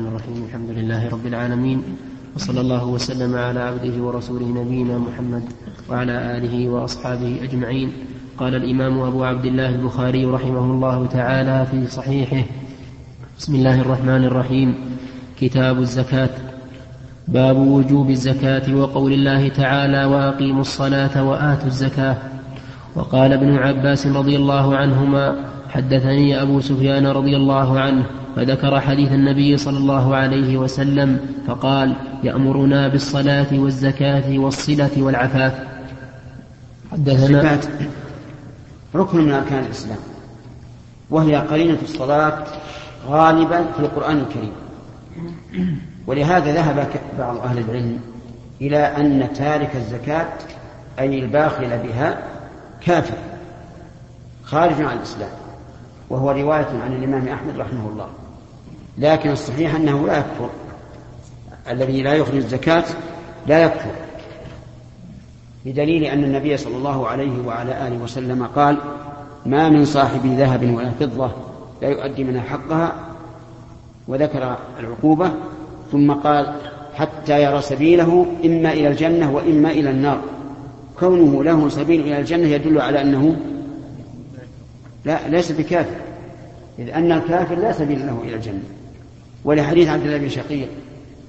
الرحمن الرحيم. الحمد لله رب العالمين وصلى الله وسلم على عبده ورسوله نبينا محمد وعلى آله وأصحابه أجمعين. قال الإمام أبو عبد الله البخاري رحمه الله تعالى في صحيحه بسم الله الرحمن الرحيم. كتاب الزكاة. باب وجوب الزكاة وقول الله تعالى وأقيموا الصلاة وآتوا الزكاة. وقال ابن عباس رضي الله عنهما حدثني أبو سفيان رضي الله عنه فذكر حديث النبي صلى الله عليه وسلم فقال يأمرنا بالصلاة والزكاة والصلة والعفاف. حدثنا ركن من أركان الإسلام. وهي قرينة الصلاة غالبا في القرآن الكريم. ولهذا ذهب بعض أهل العلم إلى أن تارك الزكاة أي الباخل بها كافر خارج عن الإسلام. وهو رواية عن الإمام أحمد رحمه الله. لكن الصحيح أنه لا يكفر. الذي لا يخرج الزكاة لا يكفر. بدليل أن النبي صلى الله عليه وعلى آله وسلم قال ما من صاحب ذهب ولا فضة لا يؤدي منها حقها. وذكر العقوبة ثم قال حتى يرى سبيله إما إلى الجنة وإما إلى النار. كونه له سبيل إلى الجنة يدل على أنه لا ليس بكافر. إذ أن الكافر لا سبيل له إلى الجنة. ولحديث عبد الله بن شقيق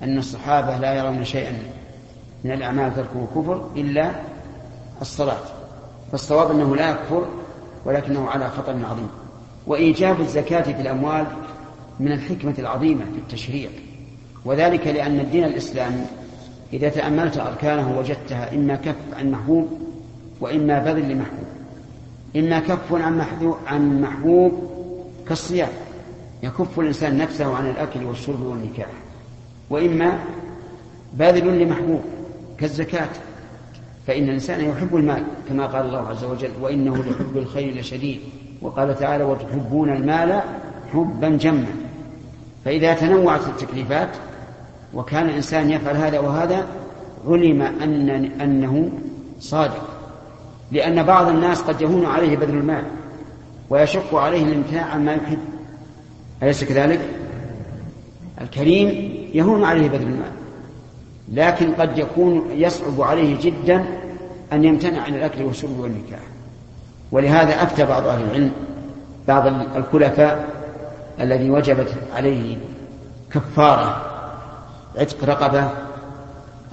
أن الصحابة لا يرون شيئا من الأعمال تركه كفر إلا الصلاة فالصواب أنه لا يكفر ولكنه على خطر عظيم. وإيجاب الزكاة في الأموال من الحكمة العظيمة في التشريع وذلك لأن الدين الإسلامي إذا تأملت أركانه وجدتها إما كف عن محبوب وإما بذل لمحبوب إما كف عن عن محبوب كالصيام. يكف الإنسان نفسه عن الأكل والشرب والنكاح وإما باذل لمحبوب كالزكاة فإن الإنسان يحب المال كما قال الله عز وجل وإنه لحب الخير لشديد وقال تعالى وتحبون المال حبا جما فإذا تنوعت التكليفات وكان الإنسان يفعل هذا وهذا علم أن أنه صادق لأن بعض الناس قد يهون عليه بذل المال ويشق عليه الامتناع عما يحب. أليس كذلك؟ الكريم يهون عليه بذل المال لكن قد يكون يصعب عليه جدا أن يمتنع عن الأكل والشرب والنكاح. ولهذا أفتى بعض أهل العلم بعض الخلفاء الذي وجبت عليه كفارة عتق رقبة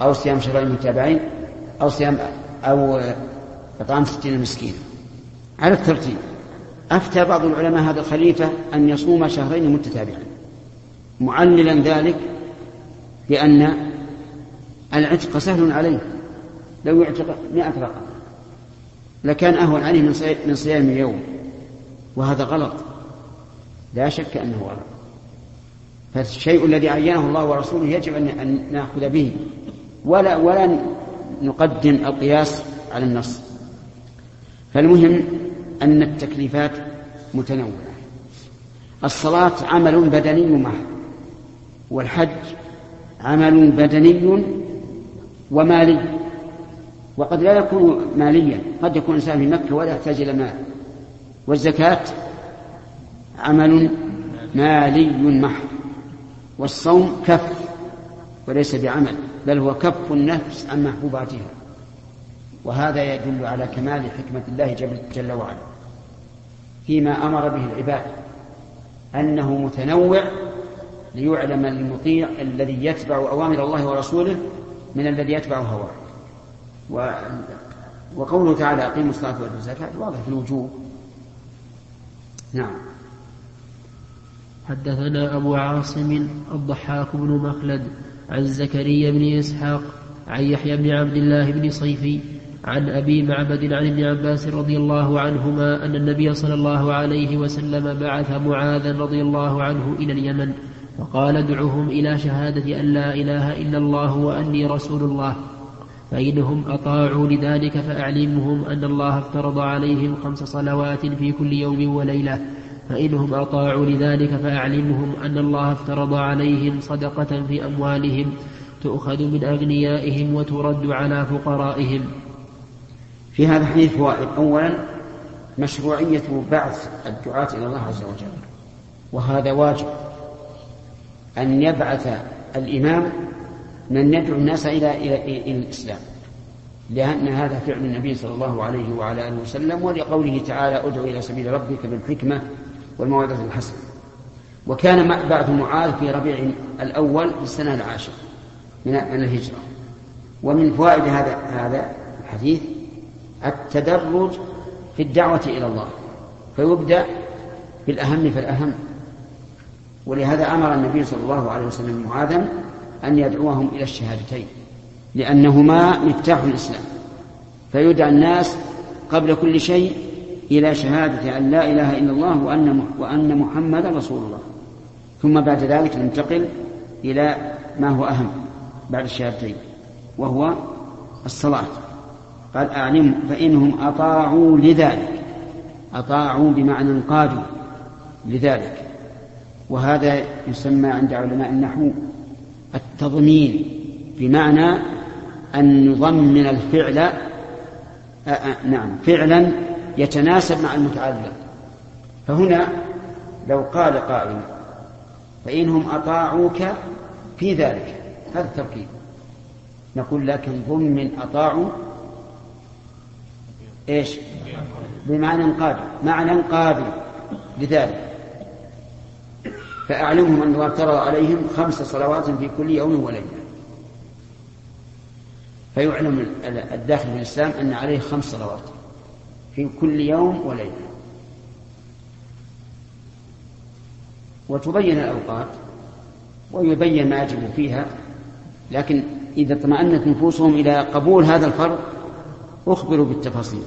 أو صيام شهرين متابعين أو صيام أو إطعام ستين مسكين على الترتيب. أفتى بعض العلماء هذا الخليفة أن يصوم شهرين متتابعين. معللا ذلك بأن العتق سهل عليه. لو يعتق مئة رقبة لكان أهون عليه من صيام يوم وهذا غلط. لا شك أنه غلط. فالشيء الذي عينه الله ورسوله يجب أن نأخذ به. ولا ولا نقدم القياس على النص. فالمهم أن التكليفات متنوعة. الصلاة عمل بدني محض والحج عمل بدني ومالي. وقد لا يكون ماليا قد يكون الإنسان في مكة ولا يحتاج إلى مال. والزكاة عمل مالي محض والصوم كف وليس بعمل بل هو كف النفس عن محبوباتها. وهذا يدل على كمال حكمة الله جل وعلا. فيما أمر به العباد أنه متنوع ليعلم المطيع الذي يتبع أوامر الله ورسوله من الذي يتبع هواه. و... وقوله تعالى أقيموا الصلاة وآتوا الزكاة واضح في الوجوب نعم. حدثنا أبو عاصم الضحاك بن مخلد عن زكريا بن إسحاق عن يحيى بن عبد الله بن صيفي عن أبي معبد عن ابن عباس رضي الله عنهما أن النبي صلى الله عليه وسلم بعث معاذا رضي الله عنه إلى اليمن فقال ادعهم إلى شهادة أن لا إله إلا الله وأني رسول الله فإنهم أطاعوا لذلك فأعلمهم أن الله افترض عليهم خمس صلوات في كل يوم وليلة فإنهم أطاعوا لذلك فأعلمهم أن الله افترض عليهم صدقة في أموالهم تؤخذ من أغنيائهم وترد على فقرائهم. في هذا الحديث فوائد أولا مشروعية بعث الدعاة إلى الله عز وجل وهذا واجب. أن يبعث الإمام من يدعو الناس إلى إلى إلى الإسلام. لأن هذا فعل النبي صلى الله عليه وعلى آله وسلم ولقوله تعالى ادعو إلى سبيل ربك بالحكمة والموعظة الحسنة. وكان بعث معاذ في ربيع الأول في السنة العاشرة من الهجرة. ومن فوائد هذا هذا الحديث التدرج في الدعوة إلى الله فيبدأ بالأهم فالأهم. ولهذا أمر النبي صلى الله عليه وسلم معاذا أن يدعوهم إلى الشهادتين لأنهما مفتاح الإسلام. فيدعى الناس قبل كل شيء إلى شهادة أن لا إله إلا الله وأن وأن محمدا رسول الله. ثم بعد ذلك ننتقل إلى ما هو أهم بعد الشهادتين وهو الصلاة. قال أعلم فإنهم أطاعوا لذلك. أطاعوا بمعنى انقادوا لذلك. وهذا يسمى عند علماء النحو التضمين بمعنى أن نضمن الفعل آآ آآ نعم فعلا يتناسب مع المتعلق. فهنا لو قال قائل فإنهم أطاعوك في ذلك. هذا التركيب. نقول لكن ضمن أطاعوا إيش؟ بمعنى قابل معنى قابل لذلك. فأعلمهم الله افترض عليهم خمس صلوات في كل يوم وليلة. فيعلم الداخل في الإسلام أن عليه خمس صلوات في كل يوم وليلة. وتبين الأوقات ويبين ما يجب فيها لكن إذا اطمأنت نفوسهم إلى قبول هذا الفرض أخبروا بالتفاصيل.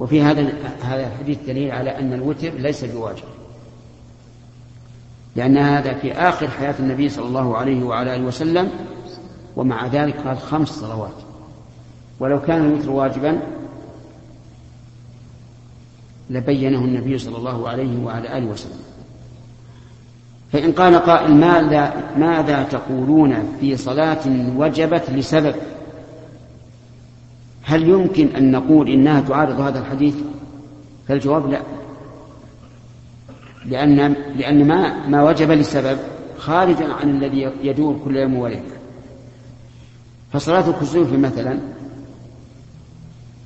وفي هذا هذا الحديث دليل على أن الوتر ليس بواجب. لأن هذا في آخر حياة النبي صلى الله عليه وعلى آله وسلم ومع ذلك قال خمس صلوات. ولو كان الوتر واجبا لبينه النبي صلى الله عليه وعلى آله وسلم. فإن قال قائل ماذا, ماذا تقولون في صلاة وجبت لسبب؟ هل يمكن أن نقول إنها تعارض هذا الحديث؟ فالجواب لا. لأن لأن ما ما وجب لسبب خارج عن الذي يدور كل يوم وليلة. فصلاة الكسوف مثلا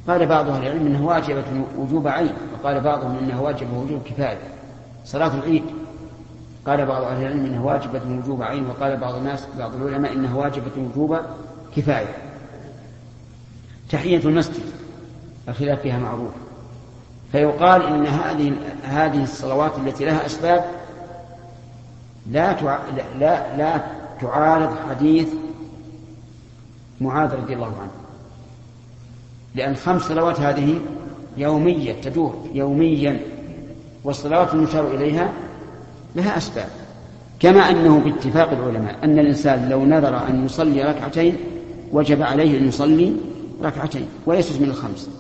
قال بعض أهل العلم أنها واجبة وجوب عين وقال بعضهم أنها واجبة وجوب كفاية. صلاة العيد قال بعض أهل العلم أنها واجبة وجوب عين وقال بعض الناس بعض العلماء أنها واجبة وجوب كفاية. تحية المسجد الخلاف فيها معروف فيقال إن هذه هذه الصلوات التي لها أسباب لا. لا لا تعارض حديث معاذ رضي الله عنه لأن خمس صلوات هذه يومية تدور يوميا والصلوات المشار إليها لها أسباب كما أنه باتفاق العلماء أن الإنسان لو نذر أن يصلي ركعتين وجب عليه أن يصلي ركعتين وليست من الخمس.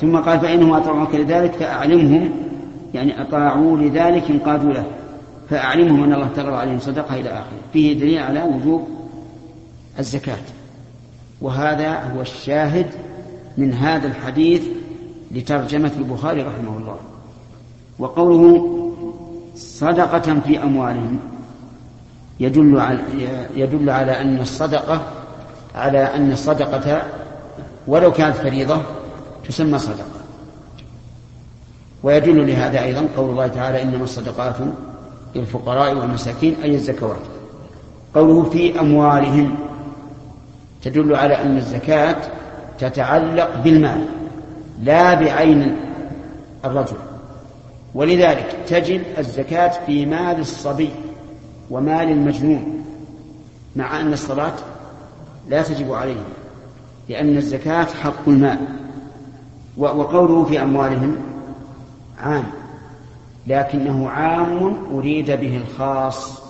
ثم قال فإنهم أطاعوك لذلك فأعلمهم يعني أطاعوا لذلك انقادوا له. فأعلمهم أن الله افترض عليهم صدقة إلى آخره. فيه دليل على وجوب الزكاة. وهذا هو الشاهد من هذا الحديث لترجمة البخاري رحمه الله. وقوله صدقة في أموالهم يدل على يدل على أن الصدقة على أن الصدقة ولو كانت فريضة تسمى صدقة. ويدل لهذا أيضا قول الله تعالى إنما الصدقات للفقراء والمساكين أي الزكوات. قوله في أموالهم. تدل على أن الزكاة تتعلق بالمال لا بعين الرجل. ولذلك تجد الزكاة في مال الصبي ومال المجنون مع أن الصلاة لا تجب عليهم لأن الزكاة حق المال وقوله في أموالهم عام لكنه عام أريد به الخاص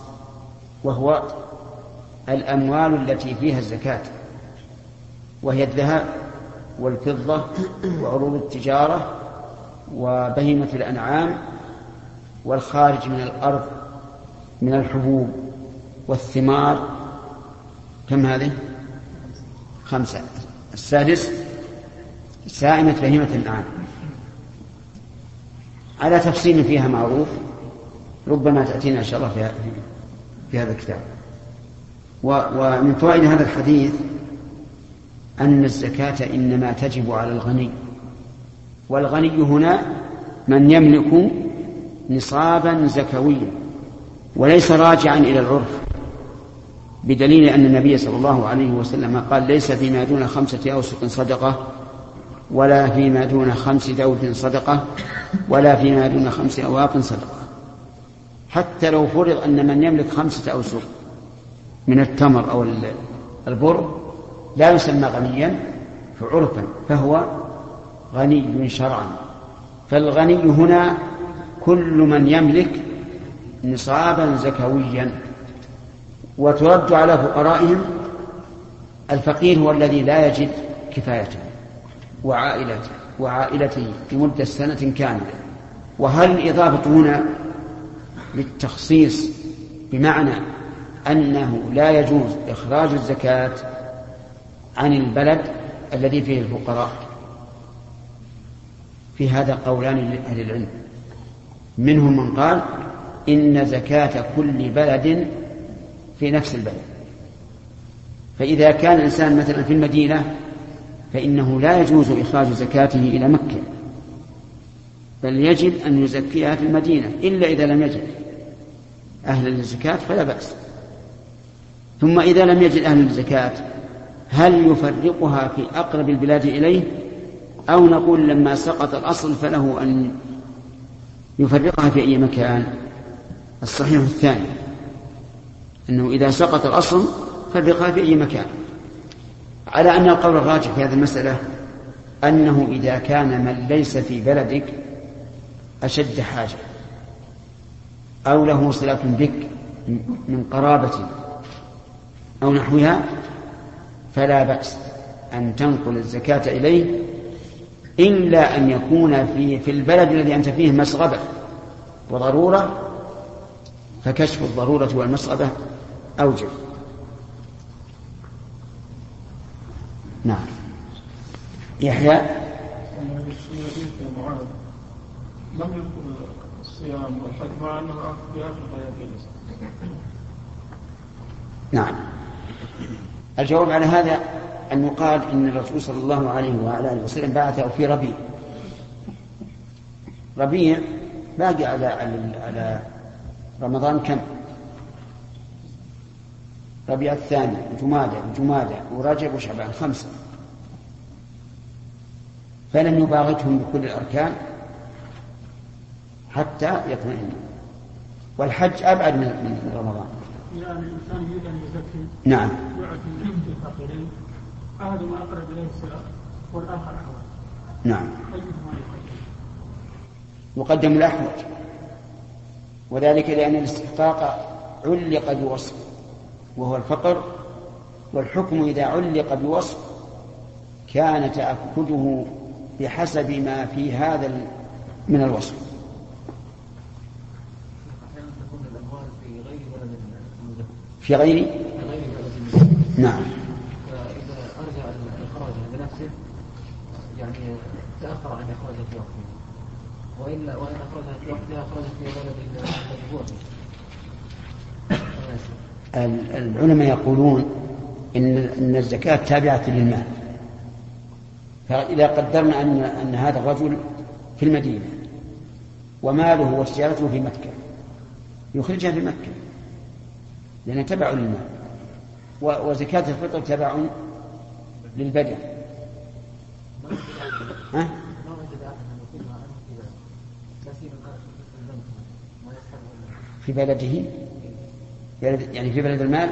وهو الأموال التي فيها الزكاة وهي الذهب والفضة وعروض التجارة وبهيمة الأنعام والخارج من الأرض من الحبوب والثمار كم هذه؟ خمسة. السادس سائمة بهيمة الأنعام على تفصيل فيها معروف ربما تأتينا إن شاء الله في, في هذا الكتاب. ومن فوائد هذا الحديث أن الزكاة إنما تجب على الغني. والغني هنا من يملك نصابا زكويا وليس راجعا إلى العرف. بدليل أن النبي صلى الله عليه وسلم قال ليس فيما دون خمسة أوسق صدقة ولا فيما دون خمس دوف صدقة ولا فيما دون خمس أواق صدقة. حتى لو فرض أن من يملك خمسة أوسق من التمر أو البر لا يسمى غنيا عرفا فهو غني شرعا فالغني هنا كل من يملك نصابا زكويا. وترد على فقرائهم الفقير هو الذي لا يجد كفايته وعائلته وعائلته في مدة سنة كاملة. وهل الإضافة هنا للتخصيص بمعنى أنه لا يجوز إخراج الزكاة عن البلد الذي فيه الفقراء؟ في هذا قولان لأهل العلم. منهم من قال إن زكاة كل بلد في نفس البلد. فإذا كان الإنسان مثلا في المدينة فإنه لا يجوز إخراج زكاته إلى مكة بل يجب أن يزكيها في المدينة إلا إذا لم يجد أهل الزكاة فلا بأس. ثم إذا لم يجد أهل الزكاة هل يفرقها في أقرب البلاد إليه؟ أو نقول لما سقط الأصل فله أن يفرقها في أي مكان؟ الصحيح الثاني. أنه إذا سقط الأصل فرقها في أي مكان. على أن القول الراجح في هذه المسألة أنه إذا كان من ليس في بلدك أشد حاجة أو له صلة بك من قرابة أو نحوها فلا بأس أن تنقل الزكاة إليه إلا أن يكون في في البلد الذي أنت فيه مسغبة وضرورة فكشف الضرورة والمسغبة أوجب نعم. يحيى؟ لم الصيام والحج مع انه في اخر حياته نعم. الجواب على هذا أن يقال إن الرسول صلى الله عليه وعلى آله وسلم بعثه في ربيع. ربيع باقي على على رمضان كم؟ ربيع الثاني وجمادة وجمادة ورجب وشعبان خمسة. فلم يباغتهم بكل الأركان حتى يطمئنوا. والحج أبعد من رمضان. يعني الإنسان يريد أن يزكي نعم. يعطي الفقيرين أحدهما أقرب إليه الصلاة والآخر أحوج نعم. يقدم؟ الأحوج. وذلك لأن الاستحقاق علق بوصف وهو الفقر والحكم إذا علق بوصف كان تأكده بحسب ما في هذا من الوصف. في غير نعم. فإذا أرجع بنفسه يعني تأخر عن إخراجه في وقته وإلا وإن أخرجها في وقتها أخرجها في بلد الذي العلماء يقولون إن إن الزكاة تابعة للمال. فإذا قدرنا أن أن هذا الرجل في المدينة وماله وتجارته في مكة يخرجها في مكة لأنها تبع للمال. وزكاة الفطر تبع للبدن. ها؟ في بلده؟ يعني في بلد المال؟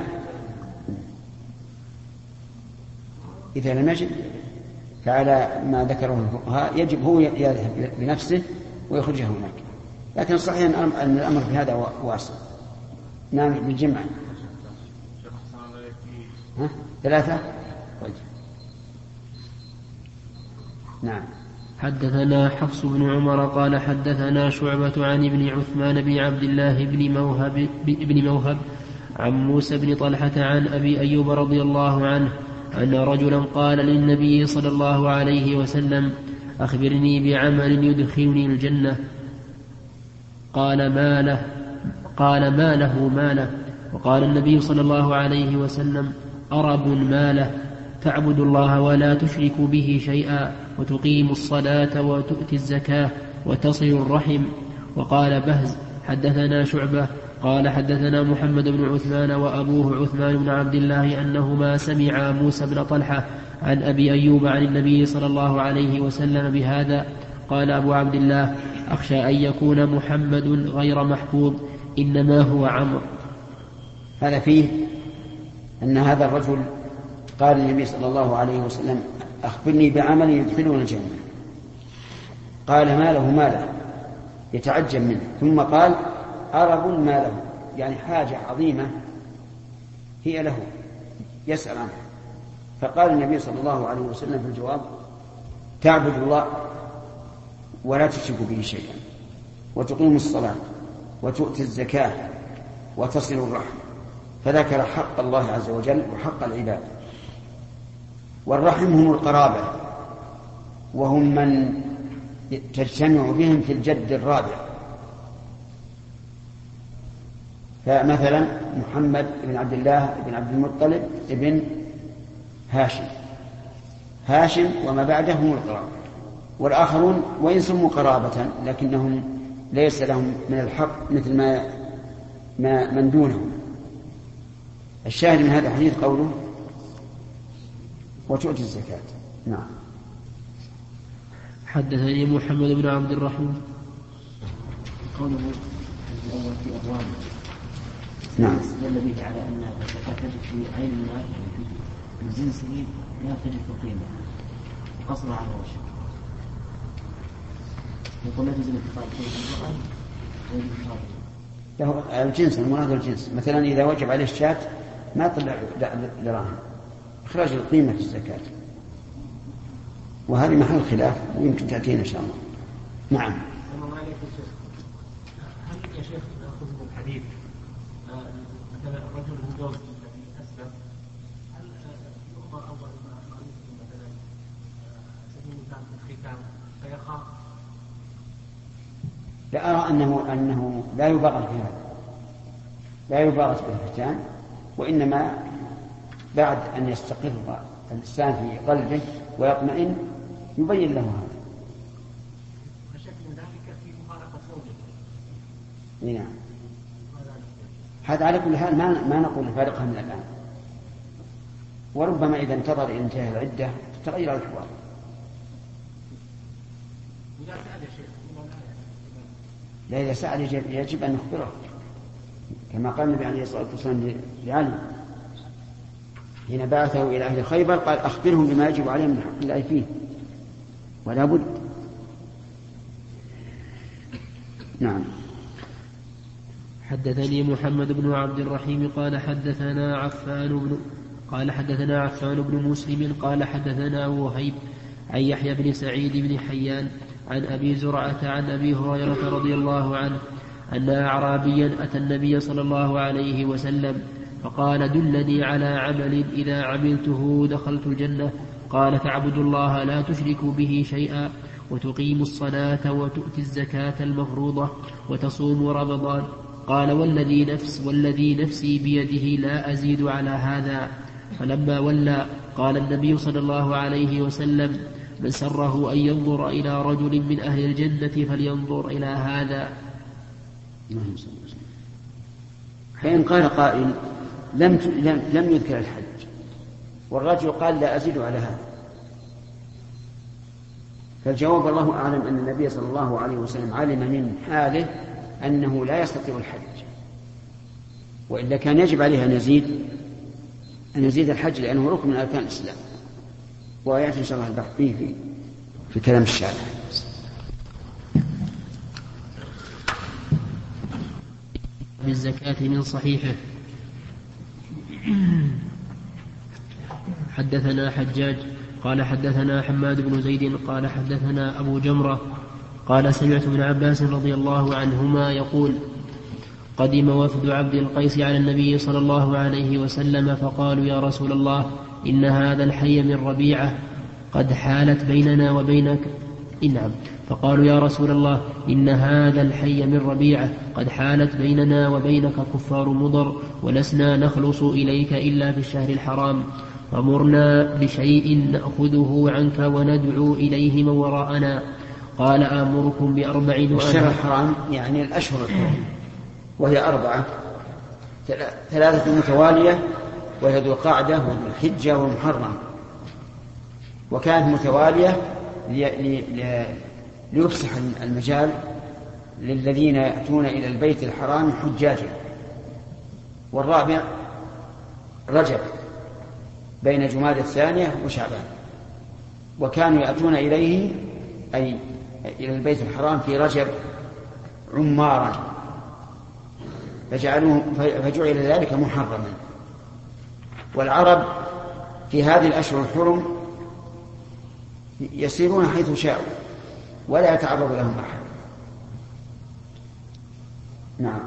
إذا لم يجد فعلى ما ذكره الفقهاء يجب هو يذهب بنفسه ويخرجها هناك. لكن الصحيح أن الأمر في هذا واسع. نعم بالجمع ها؟ ثلاثة؟ طيب. نعم. حدثنا حفص بن عمر قال حدثنا شعبة عن ابن عثمان بن عبد الله بن موهب بن موهب عن موسى بن طلحة عن أبي أيوب رضي الله عنه أن رجلا قال للنبي صلى الله عليه وسلم أخبرني بعمل يدخلني الجنة. قال ما له قال ما له ما له وقال النبي صلى الله عليه وسلم أرب ما له تعبد الله ولا تشرك به شيئا وتقيم الصلاة وتؤتي الزكاة وتصل الرحم. وقال بهز حدثنا شعبة قال حدثنا محمد بن عثمان وأبوه عثمان بن عبد الله أنهما سمعا موسى بن طلحة عن أبي أيوب عن النبي صلى الله عليه وسلم بهذا قال أبو عبد الله أخشى أن يكون محمد غير محفوظ إنما هو عمرو. هذا فيه أن هذا الرجل قال النبي صلى الله عليه وسلم أخبرني بعمل يدخلون الجنة. قال ما له ما له يتعجب منه. ثم قال أرب ما له يعني حاجة عظيمة هي له. يسأل عنها. فقال النبي صلى الله عليه وسلم في الجواب تعبد الله ولا تشرك به شيئا وتقيم الصلاة وتؤتي الزكاة وتصل الرحم. فذكر حق الله عز وجل وحق العباد. والرحم هم القرابة وهم من تجتمع بهم في الجد الرابع. فمثلا محمد بن عبد الله بن عبد المطلب بن هاشم. هاشم وما بعده هم القرابة. والآخرون وإن سموا قرابة لكنهم ليس لهم من الحق مثل ما ما من دونهم. الشاهد من هذا الحديث قوله وتؤتي الزكاة. نعم. حدثني محمد بن عبد الرحمن. قوله في أبواب نعم. دل به على أن الزكاة تجب في عين المال من جنسه لا تجب في قيمة. قصر على الوجه. يقول لا تجب ويجب له الجنس المراد الجنس. مثلا إذا وجب عليه الشاة ما طلع دراهم. إخراج القيمة في الزكاة. وهذه محل خلاف ويمكن تأتينا إن شاء الله. نعم الله عليك يا شيخ هل يا شيخ ناخذ من الحديث آه، مثلا الرجل المجوز الذي اسلم هل آه، يؤمر اول ما ما يسلم مثلا آه، سبيل المثال بالختام فيخاف لا أرى أنه أنه لا يبالغ في هذا لا يبالغ في الختان وإنما بعد أن يستقر الإنسان في قلبه ويطمئن يبين له هذا نعم؟ هذا على كل حال ما ما نقول نفارقها من الآن وربما إذا انتظر إلى انتهاء العدة تغير الحوار إذا سأل يا شيخ. لا إذا سأل يجب, يجب أن نخبره كما قال النبي عليه الصلاة والسلام لعلي. حين بعثه إلى أهل خيبر قال أخبرهم بما يجب عليهم من حق الله فيه ولا بد. نعم. حدثني محمد بن عبد الرحيم قال حدثنا عفان بن قال حدثنا عفان بن مسلم قال حدثنا وهيب عن يحيى بن سعيد بن حيان عن أبي زرعة عن أبي هريرة رضي الله عنه أن أعرابيا أتى النبي صلى الله عليه وسلم فقال دلني على عمل إذا عملته دخلت الجنة. قال تعبد الله لا تشرك به شيئا وتقيم الصلاة وتؤتي الزكاة المفروضة وتصوم رمضان. قال والذي نفس والذي نفسي بيده لا أزيد على هذا. فلما ولى قال النبي صلى الله عليه وسلم من سره أن ينظر إلى رجل من أهل الجنة فلينظر إلى هذا. فإن قال قائل لم لم لم يذكر الحج. والرجل قال لا أزيد على هذا. فالجواب الله أعلم أن النبي صلى الله عليه وسلم علم من حاله أنه لا يستطيع الحج. وإلا كان يجب عليه أن يزيد أن يزيد الحج لأنه ركن من أركان الإسلام. ويأتي إن شاء الله البحث فيه في, في كلام الشارع. بالزكاة من صحيحه. حدثنا حجاج قال حدثنا حماد بن زيد قال حدثنا أبو جمرة قال سمعت ابن عباس رضي الله عنهما يقول قدم وفد عبد القيس على النبي صلى الله عليه وسلم فقالوا يا رسول الله إن هذا الحي من ربيعة قد حالت بيننا وبينك. إن نعم. فقالوا يا رسول الله إن هذا الحي من ربيعة قد حالت بيننا وبينك كفار مضر ولسنا نخلص إليك إلا في الشهر الحرام. فمرنا بشيء نأخذه عنك وندعو إليه من وراءنا. قال آمركم بأربع الشهر الحرام يعني الأشهر الحرام. وهي أربعة. ثلاثة متوالية وهي ذو القعدة والحجة والمحرم وكانت متوالية ليفسح المجال للذين يأتون إلى البيت الحرام حجاجا والرابع رجب بين جماد الثانية وشعبان. وكانوا يأتون إليه أي إلى البيت الحرام في رجب عمارا. فجعلوه فجعل ذلك محرما. والعرب في هذه الأشهر الحرم يسيرون حيث شاءوا ولا يتعرض لهم أحد. نعم.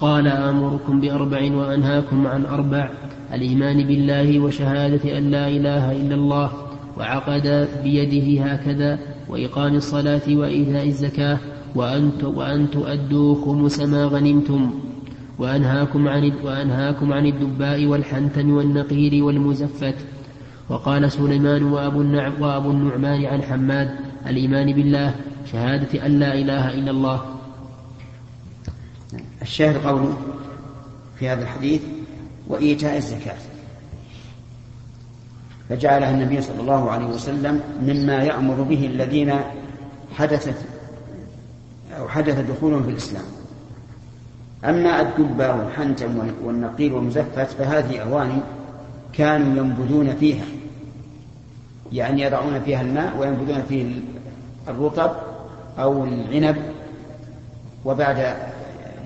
قال آمركم بأربع وأنهاكم عن أربع الإيمان بالله وشهادة أن لا إله إلا الله وعقد بيده هكذا وإقام الصلاة وإيتاء الزكاة وأن تؤدوا خمس ما غنمتم. وأنهاكم عن وأنهاكم عن الدباء والحنتم والنقير والمزفت. وقال سليمان وأبو, النعم وأبو النعمان عن حماد الإيمان بالله شهادة أن لا إله إلا الله. الشاهد قوله في هذا الحديث وإيتاء الزكاة. فجعلها النبي صلى الله عليه وسلم مما يأمر به الذين حدثت أو حدث دخولهم في الإسلام. أما الدبة والحنتم والنقير والمزفت فهذه أواني كانوا ينبذون فيها. يعني يضعون فيها الماء وينبذون فيه الرطب أو العنب وبعد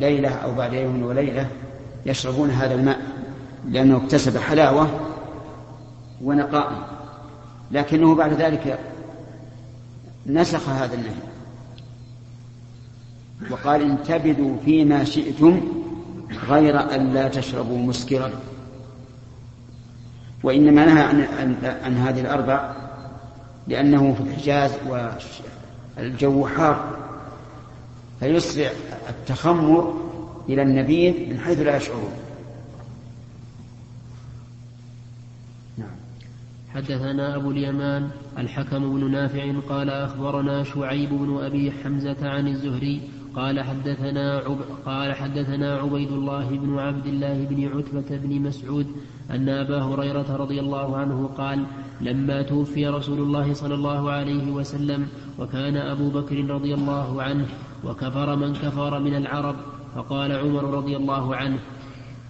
ليلة أو بعد يوم وليلة يشربون هذا الماء لأنه اكتسب حلاوة ونقاء. لكنه بعد ذلك نسخ هذا النهي. وقال انتبذوا فيما شئتم غير أن لا تشربوا مسكرا. وإنما نهى عن, عن, عن هذه الأربع لأنه في الحجاز والجو حار فيسرع التخمر إلى النبيذ من حيث لا يشعرون. حدثنا أبو اليمان الحكم بن نافع قال أخبرنا شعيب بن أبي حمزة عن الزهري قال حدثنا عب قال حدثنا عبيد الله بن عبد الله بن عتبة بن مسعود أن أبا هريرة رضي الله عنه قال لما توفي رسول الله صلى الله عليه وسلم وكان أبو بكر رضي الله عنه وكفر من كفر من العرب فقال عمر رضي الله عنه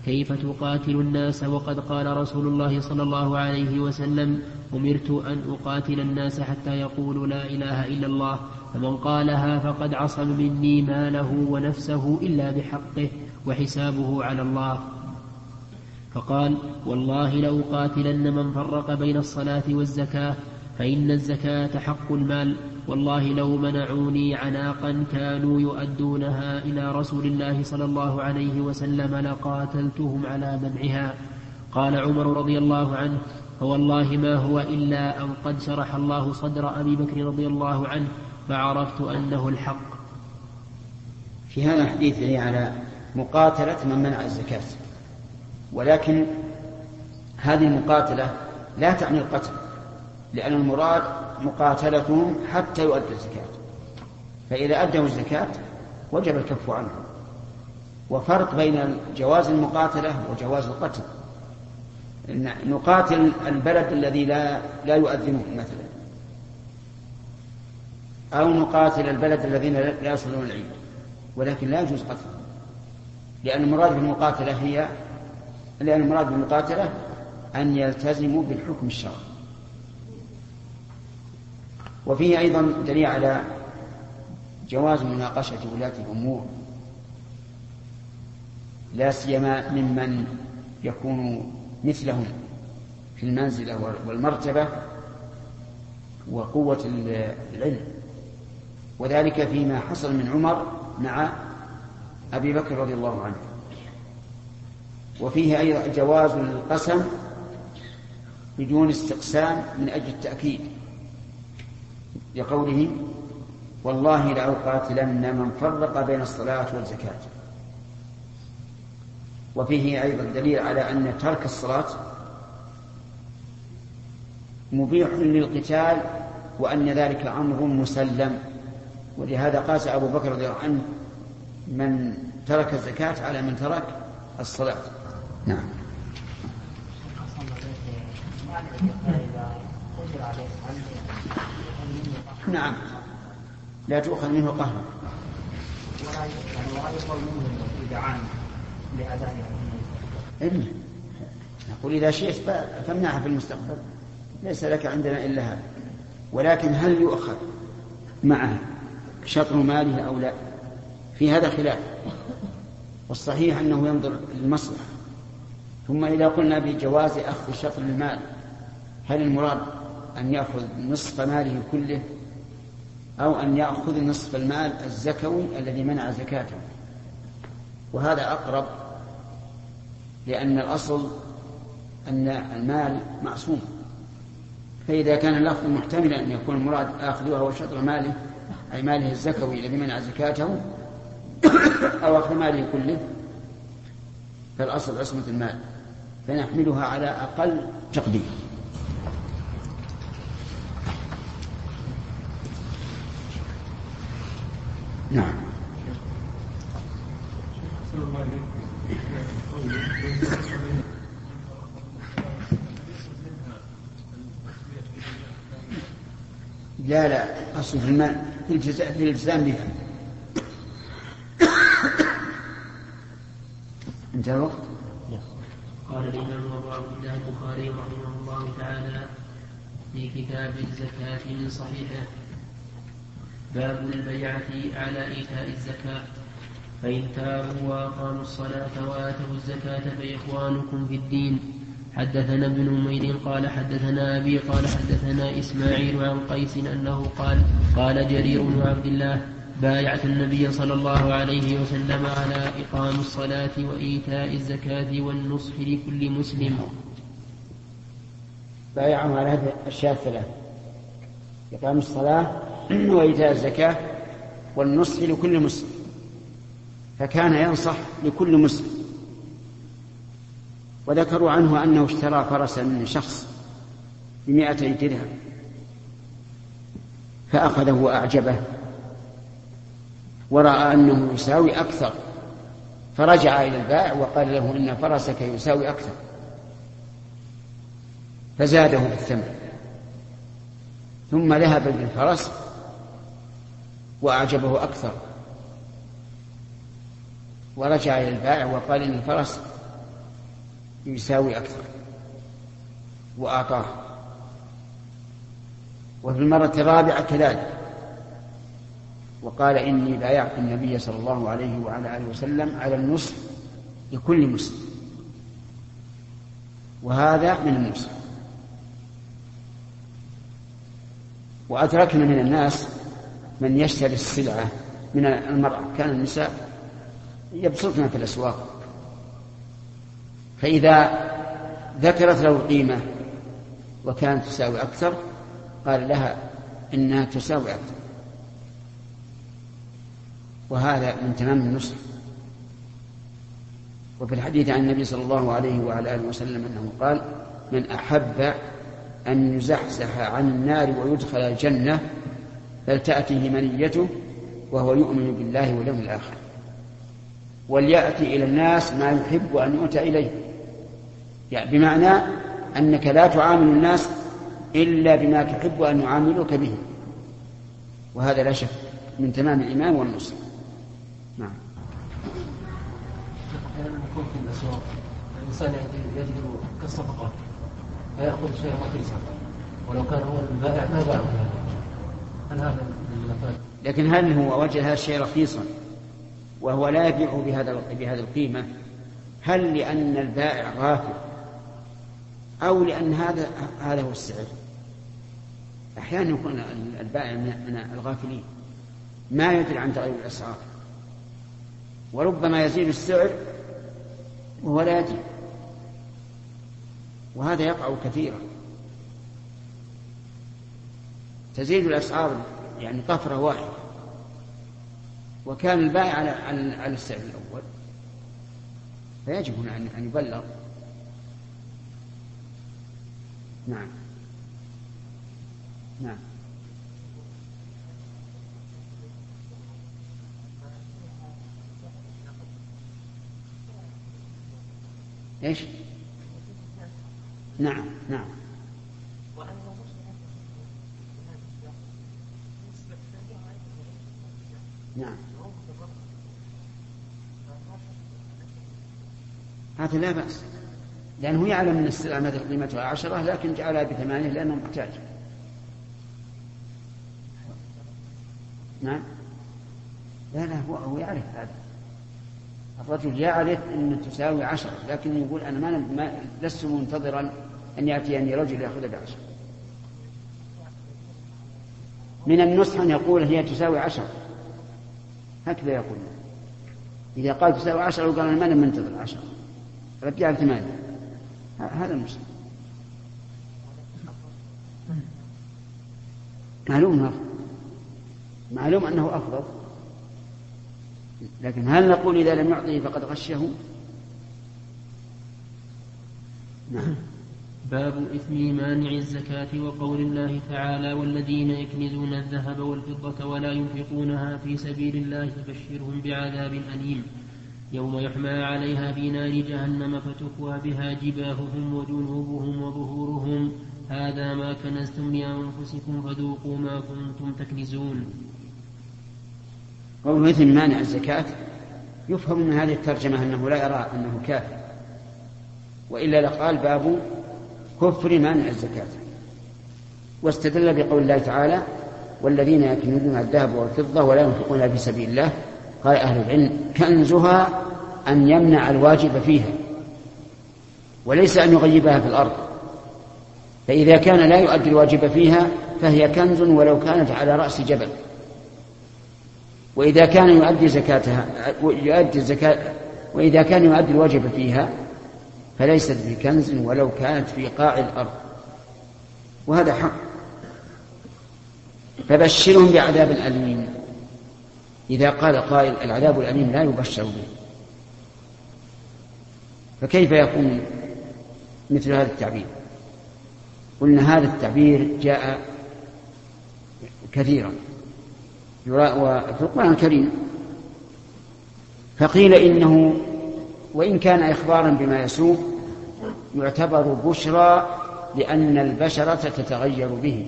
كيف تقاتل الناس وقد قال رسول الله صلى الله عليه وسلم أمرت أن أقاتل الناس حتى يقولوا لا إله إلا الله فمن قالها فقد عصم مني ماله ونفسه إلا بحقه وحسابه على الله. فقال والله لأقاتلن من فرق بين الصلاة والزكاة فإن الزكاة حق المال. والله لو منعوني عناقا كانوا يؤدونها إلى رسول الله صلى الله عليه وسلم لقاتلتهم على منعها. قال عمر رضي الله عنه فوالله ما هو إلا أن قد شرح الله صدر أبي بكر رضي الله عنه فعرفت أنه الحق. في هذا الحديث يعني على مقاتلة من منع الزكاة. ولكن هذه المقاتلة لا تعني القتل لأن المراد مقاتلتهم حتى يؤدوا الزكاة. فإذا أدوا الزكاة وجب الكف عنهم. وفرق بين جواز المقاتلة وجواز القتل. نقاتل البلد الذي لا لا يؤذنون مثلا. أو نقاتل البلد الذين لا يصلون العيد ولكن لا يجوز قتلهم لأن المراد بالمقاتلة هي لأن المراد بالمقاتلة أن يلتزموا بالحكم الشرعي. وفيه أيضا دليل على جواز مناقشة ولاة الأمور لا سيما ممن يكون مثلهم في المنزلة والمرتبة وقوة العلم. وذلك فيما حصل من عمر مع أبي بكر رضي الله عنه. وفيه أيضا جواز القسم بدون استقسام من أجل التأكيد لقوله والله لأقاتلن من فرق بين الصلاة والزكاة وفيه أيضا دليل على أن ترك الصلاة مبيح للقتال وأن ذلك أمر مسلم. ولهذا قاس أبو بكر رضي الله عنه من ترك الزكاة على من ترك الصلاة. نعم. نعم. لا تؤخذ منه قهرا ولا منه إلا. نقول إذا شئت فامنعها في المستقبل. ليس لك عندنا إلا هذا. ولكن هل يؤخذ معه شطر ماله أو لا. في هذا خلاف. والصحيح أنه ينظر للمصلحة. ثم إذا قلنا بجواز أخذ شطر المال هل المراد أن يأخذ نصف ماله كله أو أن يأخذ نصف المال الزكوي الذي منع زكاته؟ وهذا أقرب لأن الأصل أن المال معصوم. فإذا كان اللفظ محتملا أن يكون المراد آخذها هو شطر ماله أي ماله الزكوي الذي منع زكاته أو أخذ ماله كله فالأصل عصمة المال فنحملها على أقل تقدير. نعم. لا لا أصل في المال. في الالتزام بها. انتهى الوقت؟ قال الإمام أبو عبد الله البخاري رحمه الله تعالى في كتاب الزكاة من صحيحه باب البيعة على إيتاء الزكاة. فإن تابوا وأقاموا الصلاة وآتوا الزكاة فإخوانكم في الدين. حدثنا ابن نمير قال حدثنا أبي قال حدثنا إسماعيل عن قيس أنه قال قال جرير بن عبد الله بايعت النبي صلى الله عليه وسلم على إقام الصلاة وإيتاء الزكاة والنصح لكل مسلم. بايعه على هذه الأشياء الثلاث. إقام الصلاة وإيتاء الزكاة والنصح لكل مسلم. فكان ينصح لكل مسلم. وذكروا عنه أنه اشترى فرسا من شخص بمائتي درهم فأخذه وأعجبه ورأى أنه يساوي أكثر فرجع إلى البائع وقال له إن فرسك يساوي أكثر فزاده بالثمن ثم ذهب بالفرس وأعجبه أكثر ورجع إلى البائع وقال إن الفرس يساوي أكثر. وأعطاه. وفي المرة الرابعة كذلك. وقال إني بايعت النبي صلى الله عليه وعلى آله وسلم على النصح لكل مسلم. وهذا من النصح. وأدركنا من الناس من يشتري السلعة من المرأة. كان النساء يبسطن في الأسواق. فإذا ذكرت له القيمة وكانت تساوي أكثر قال لها إنها تساوي أكثر. وهذا من تمام النصح. وفي الحديث عن النبي صلى الله عليه وعلى آله وسلم أنه قال من أحب أن يزحزح عن النار ويدخل الجنة فلتأته منيته وهو يؤمن بالله واليوم الآخر. وليأتي إلى الناس ما يحب أن يؤتى إليه. يعني بمعنى أنك لا تعامل الناس إلا بما تحب أن يعاملوك به. وهذا لا شك من تمام الإيمان والنصر نعم. أحيانا يكون في الأسواق الإنسان يجد كالصفقة فيأخذ شيئا رخيصا ولو كان هو البائع ما باعه هل هذا لكن هل هو وجد هذا الشيء رخيصا وهو لا يبيعه بهذا بهذه القيمة؟ هل لأن البائع غافل أو لأن هذا هذا هو السعر. أحيانا يكون البائع من الغافلين. ما يدري عن تغير الأسعار. وربما يزيد السعر وهو لا يدري. وهذا يقع كثيرا. تزيد الأسعار يعني طفرة واحدة. وكان البائع على على السعر الأول. فيجب هنا أن يبلغ. نعم. نعم. إيش؟ نعم نعم. نعم. هذا لا بأس. لأنه يعلم أن السلعة قيمتها عشرة لكن جعلها بثمانية لأنه محتاج. نعم؟ لا لا هو هو يعرف هذا. الرجل يعرف أن تساوي عشرة لكن يقول أنا ما, ما لست منتظرا أن يأتيني رجل يأخذها بعشرة. من النصح أن يقول هي تساوي عشرة. هكذا يقول. إذا قال تساوي عشرة وقال أنا ما منتظر عشرة. رجع ثمانية هذا المسلم. معلوم أنه أفضل. معلوم أنه أفضل. لكن هل نقول إذا لم يعطه فقد غشه نعم. باب إثم مانع الزكاة وقول الله تعالى والذين يكنزون الذهب والفضة ولا ينفقونها في سبيل الله فبشرهم بعذاب أليم. يوم يحمى عليها في نار جهنم فتكوى بها جباههم وجنوبهم وظهورهم. هذا ما كنزتم لأنفسكم فذوقوا ما كنتم تكنزون. قول مثل مانع الزكاة. يفهم من هذه الترجمة أنه لا يرى أنه كافر. وإلا لقال باب كفر مانع الزكاة. واستدل بقول الله تعالى والذين يكنزون الذهب والفضة ولا ينفقونها في سبيل الله قال أهل العلم كنزها أن يمنع الواجب فيها وليس أن يغيبها في الأرض. فإذا كان لا يؤدي الواجب فيها فهي كنز ولو كانت على رأس جبل. وإذا كان يؤدي زكاتها يؤدي الزكاة وإذا كان يؤدي الواجب فيها فليست بكنز ولو كانت في قاع الأرض. وهذا حق. فبشرهم بعذاب أليم. إذا قال قائل العذاب الأليم لا يبشر به. فكيف يكون مثل هذا التعبير؟ قلنا هذا التعبير جاء كثيرا. وفي القرآن الكريم فقيل إنه وإن كان إخبارا بما يسوء يعتبر بشرى لأن البشرة تتغير به.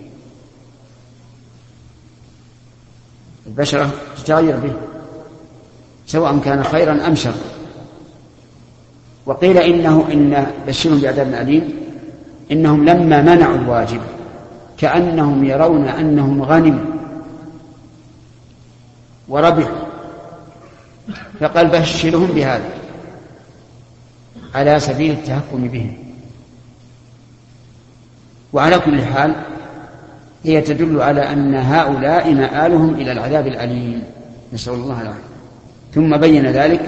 البشرة تتغير به سواء كان خيرا أم شرا. وقيل إنه إن بشرهم بعذاب أليم إنهم لما منعوا الواجب كأنهم يرون أنهم غنموا وربحوا فقال بشرهم بهذا على سبيل التهكم بهم. وعلى كل حال هي تدل على أن هؤلاء مآلهم إلى العذاب الأليم. نسأل الله العافية. ثم بين ذلك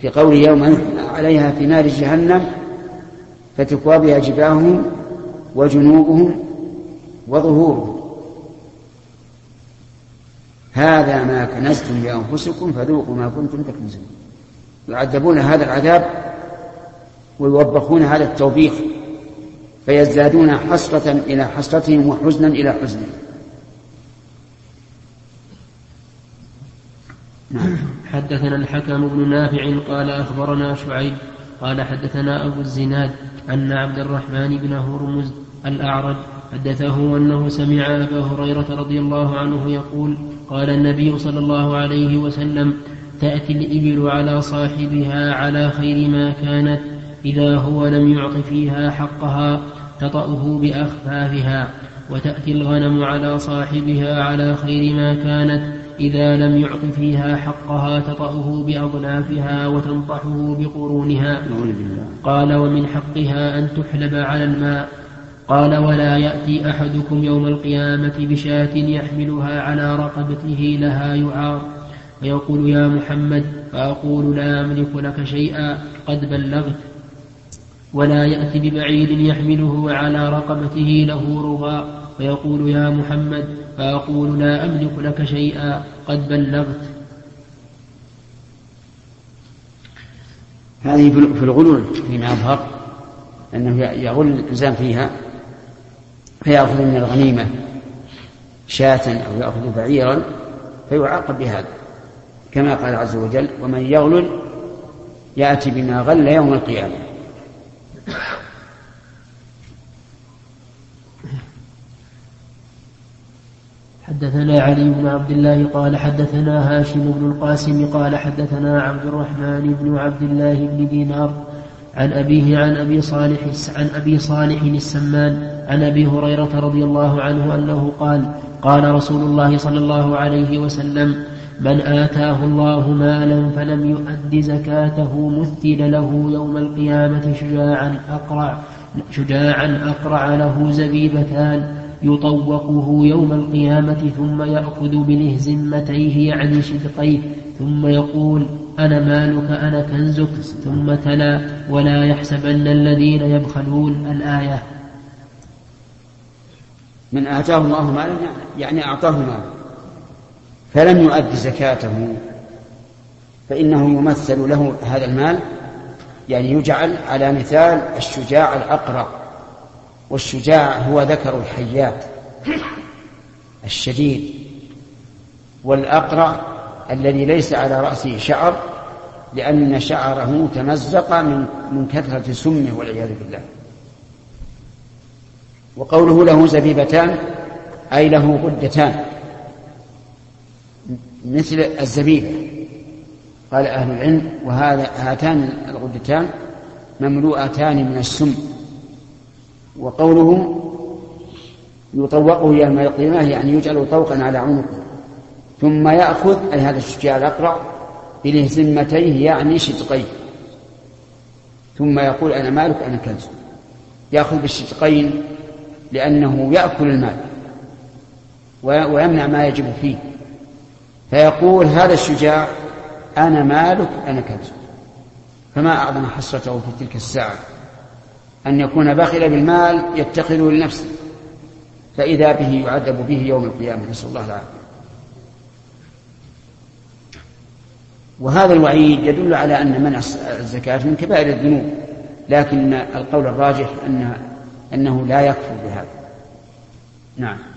في قول يوم عليها في نار جهنم فتكوى بها جباههم وجنوبهم وظهورهم. هذا ما كنزتم لأنفسكم فذوقوا ما كنتم تكنزون. يعذبون هذا العذاب ويوبخون هذا التوبيخ. فيزدادون حسرة إلى حسرتهم وحزنا إلى حزنهم نعم. حدثنا الحكم بن نافع قال أخبرنا شعيب قال حدثنا أبو الزناد أن عبد الرحمن بن هرمز الأعرج حدثه أنه سمع أبا هريرة رضي الله عنه يقول قال النبي صلى الله عليه وسلم تأتي الإبل على صاحبها على خير ما كانت إذا هو لم يعط فيها حقها تطأه بأخفافها وتأتي الغنم على صاحبها على خير ما كانت. إذا لم يعط فيها حقها تطأه بأضلافها وتنطحه بقرونها. قال ومن حقها أن تحلب على الماء. قال ولا يأتي أحدكم يوم القيامة بشاة يحملها على رقبته لها يعار. فيقول يا محمد فأقول لا أملك لك شيئا قد بلغت. ولا يأتي ببعير يحمله على رقبته له رغاء فيقول يا محمد فأقول لا أملك لك شيئا قد بلغت. هذه في الغلول فيما أظهر أنه يغل الإنسان فيها فيأخذ من الغنيمة شاة أو يأخذ بعيرا فيعاقب بهذا كما قال عز وجل ومن يغلل يأتي بما غل يوم القيامة. حدثنا علي بن عبد الله قال حدثنا هاشم بن القاسم قال حدثنا عبد الرحمن بن عبد الله بن دينار عن أبيه عن أبي صالح عن أبي صالح السمان عن أبي هريرة رضي الله عنه أنه قال قال رسول الله صلى الله عليه وسلم من آتاه الله مالا فلم يؤد زكاته مثل له يوم القيامة شجاعا أقرع شجاعا أقرع له زبيبتان يطوقه يوم القيامة ثم يأخذ بلهزمتيه يعني شدقيه ثم يقول أنا مالك أنا كنزك ثم تلا ولا يحسبن الذين يبخلون الآية. من آتاه الله مالا يعني أعطاه مالا. فلم يؤد زكاته فإنه يمثل له هذا المال يعني يجعل على مثال الشجاع الأقرع والشجاع هو ذكر الحيات الشديد والأقرع الذي ليس على رأسه شعر لأن شعره تمزق من من كثرة سمه والعياذ بالله. وقوله له زبيبتان أي له غدتان مثل الزبيبة قال أهل العلم وهذا هاتان الغدتان مملوءتان من السم. وقوله يطوقه يوم القيامة يعني يجعل طوقا على عنقه. ثم يأخذ أي هذا الشجاع الأقرع بلهزمتيه يعني شدقيه. ثم يقول أنا مالك أنا كنز. يأخذ بالشدقين لأنه يأكل المال ويمنع ما يجب فيه. فيقول هذا الشجاع أنا مالك أنا كنز. فما أعظم حسرته في تلك الساعة؟ أن يكون بخل بالمال يتخذه لنفسه فإذا به يعذب به يوم القيامة. نسأل الله العافية. وهذا الوعيد يدل على أن منع الزكاة من كبائر الذنوب لكن القول الراجح أن أنه لا يكفر بهذا. نعم.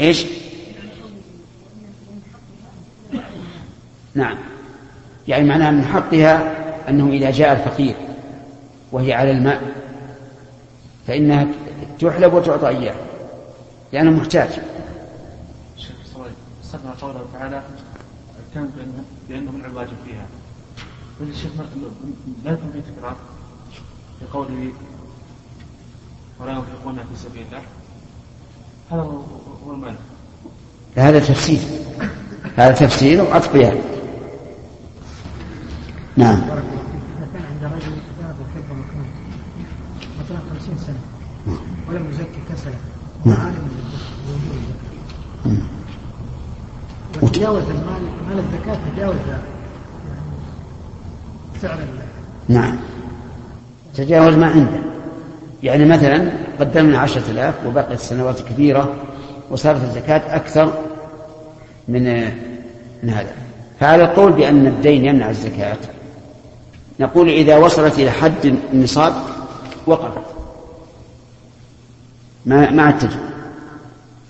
إيش؟ نعم. يعني معناها من حقها أنه إذا جاء الفقير وهي على الماء فإنها تحلب وتعطى إياه لأنه محتاج. استثنى قوله تعالى كان بأنه من الواجب فيها. الشيخ لا يكون في تكرار في قوله ولا ينفقون في سبيل الله. هذا هو المعنى. هذا تفسير. هذا تفسير وعطف يعني نعم. كان عند رجل وحب مكان. مثلا خمسين سنة. ولم يزكي وعالم بوجوب الزكاة وتجاوز المال مال الزكاة تجاوز سعر نعم. تجاوز ما عنده. يعني مثلا قدمنا عشرة آلاف وبقيت سنوات كثيرة وصارت الزكاة أكثر من من هذا. فعلى القول بأن الدين يمنع الزكاة نقول إذا وصلت إلى حد النصاب وقفت. ما عاد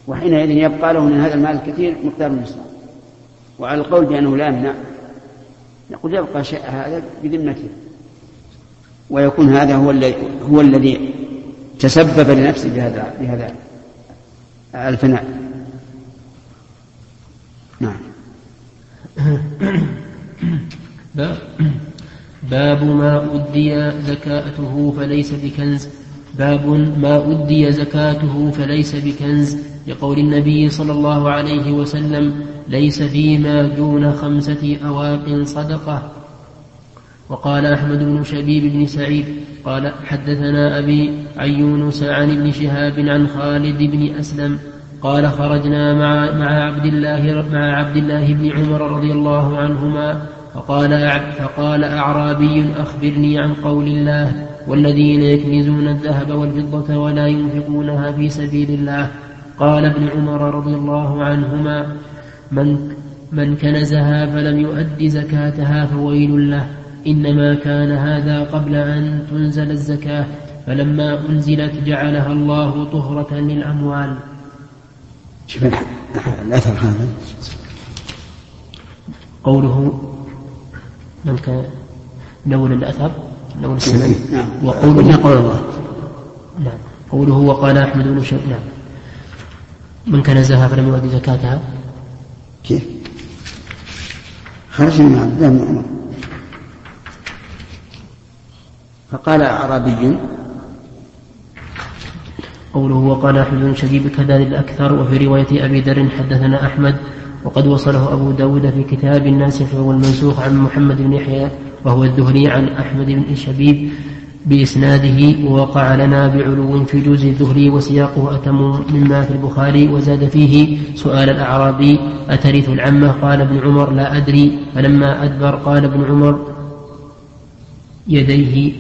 وحينئذ يبقى له من هذا المال الكثير مقدار النصاب. وعلى القول بأنه لا يمنع نقول يبقى شيء هذا بذمته ويكون هذا هو الذي هو الذي تسبب لنفسه بهذا بهذا الفناء. نعم. باب ما أدي زكاته فليس بكنز. باب ما أدي زكاته فليس بكنز. لقول النبي صلى الله عليه وسلم ليس فيما دون خمسة أواق صدقة. وقال أحمد بن شبيب بن سعيد قال حدثنا أبي عن يونس عن ابن شهاب عن خالد بن أسلم قال خرجنا مع مع عبد الله مع عبد الله بن عمر رضي الله عنهما فقال فقال أعرابي أخبرني عن قول الله والذين يكنزون الذهب والفضة ولا ينفقونها في سبيل الله. قال ابن عمر رضي الله عنهما من من كنزها فلم يؤد زكاتها فويل له. إنما كان هذا قبل أن تنزل الزكاة فلما أنزلت جعلها الله طهرة للأموال. شوف الأثر هذا. قوله من كان نول الأثر؟ نول السند نعم. وقوله قول الله. نعم. قوله وقال أحمد بن شر نعم. من كنزها فلم يؤدي زكاتها؟ كيف؟ خرج من عبد الله بن عمر فقال أعرابي قوله وقال أحمد شبيب كذلك الأكثر وفي رواية أبي ذر حدثنا أحمد وقد وصله أبو داود في كتاب الناسخ والمنسوخ عن محمد بن يحيى وهو الذهلي عن أحمد بن شبيب بإسناده ووقع لنا بعلو في جوز الذهلي وسياقه أتم مما في البخاري وزاد فيه سؤال الأعرابي أترث العمة؟ قال ابن عمر لا أدري فلما أدبر قال ابن عمر يديه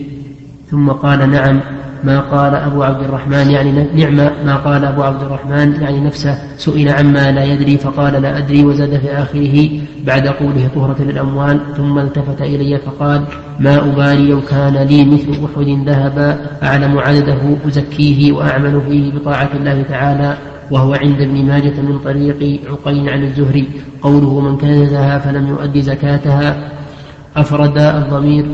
ثم قال نعم ما قال أبو عبد الرحمن يعني نعم ما قال أبو عبد الرحمن يعني نفسه سئل عما لا يدري فقال لا أدري وزاد في آخره بعد قوله طهرة للأموال ثم التفت إلي فقال ما أبالي لو كان لي مثل أحد ذهبا أعلم عدده أزكيه وأعمل فيه بطاعة الله تعالى وهو عند ابن ماجة من طريق عقيل عن الزهري قوله من كنزها فلم يؤد زكاتها أفرد الضمير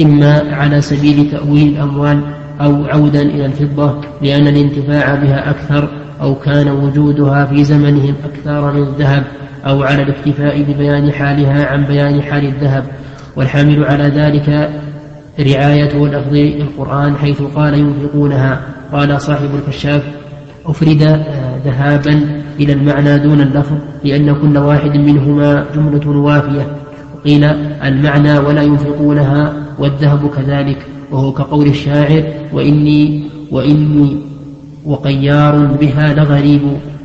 إما على سبيل تأويل الأموال أو عودا إلى الفضة لأن الانتفاع بها أكثر أو كان وجودها في زمنهم أكثر من الذهب أو على الاكتفاء ببيان حالها عن بيان حال الذهب. والحامل على ذلك رعاية لفظ القرآن حيث قال ينفقونها. قال صاحب الكشاف أفرد آه، ذهابا إلى المعنى دون اللفظ لأن كل واحد منهما جملة وافية. وقيل المعنى ولا ينفقونها والذهب كذلك وهو كقول الشاعر وإني وإني وقيار بها لغريب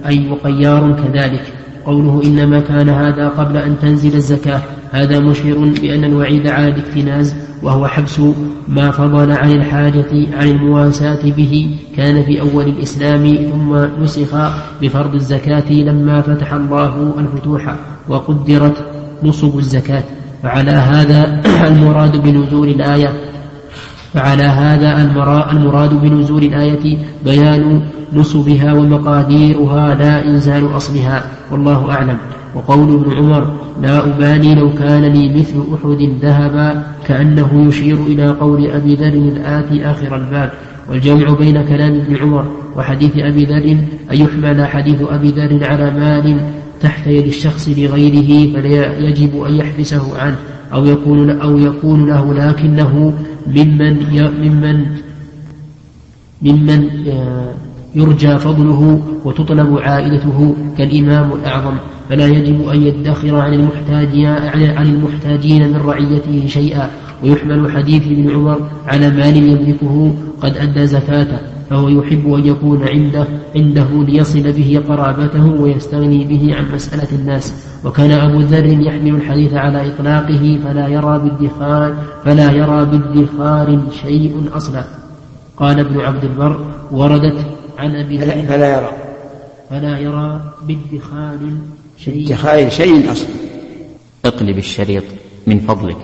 أي وقيار كذلك. قوله إنما كان هذا قبل أن تنزل الزكاة. هذا مشير بأن الوعيد على الاكتناز وهو حبس ما فضل عن الحاجة عن المواساة به. كان في أول الإسلام ثم نسخ بفرض الزكاة لما فتح الله الفتوح وقدرت نصب الزكاة. فعلى هذا المراد بنزول الآية. فعلى هذا المراد بنزول الآية بيان نصبها ومقاديرها لا إنزال أصلها. والله أعلم. وقول ابن عمر لا أبالي لو كان لي مثل أحد ذهبا كأنه يشير إلى قول أبي ذر الآتي آخر الباب. والجمع بين كلام ابن عمر وحديث أبي ذر أن يحمل حديث أبي ذر على مال تحت يد الشخص لغيره فلا يجب أن يحبسه عنه أو يكون أو يكون له لكنه ممن ممن ممن آه، يرجى فضله وتطلب عائلته كالإمام الأعظم. فلا يجب أن يدخر عن المحتاجين عن المحتاجين من رعيته شيئا. ويحمل حديث ابن عمر على مال يملكه قد أدى زكاته. فهو يحب أن يكون عنده عنده ليصل به قرابته ويستغني به عن مسألة الناس. وكان أبو ذر يحمل الحديث على إطلاقه فلا يرى بالدخار فلا يرى بالدخار شيء أصلا. قال ابن عبد البر وردت عن أبي ذر. فلا يرى. فلا يرى بالدخار شيء. ادخار شيء أصلا. اقلب الشريط من فضلك.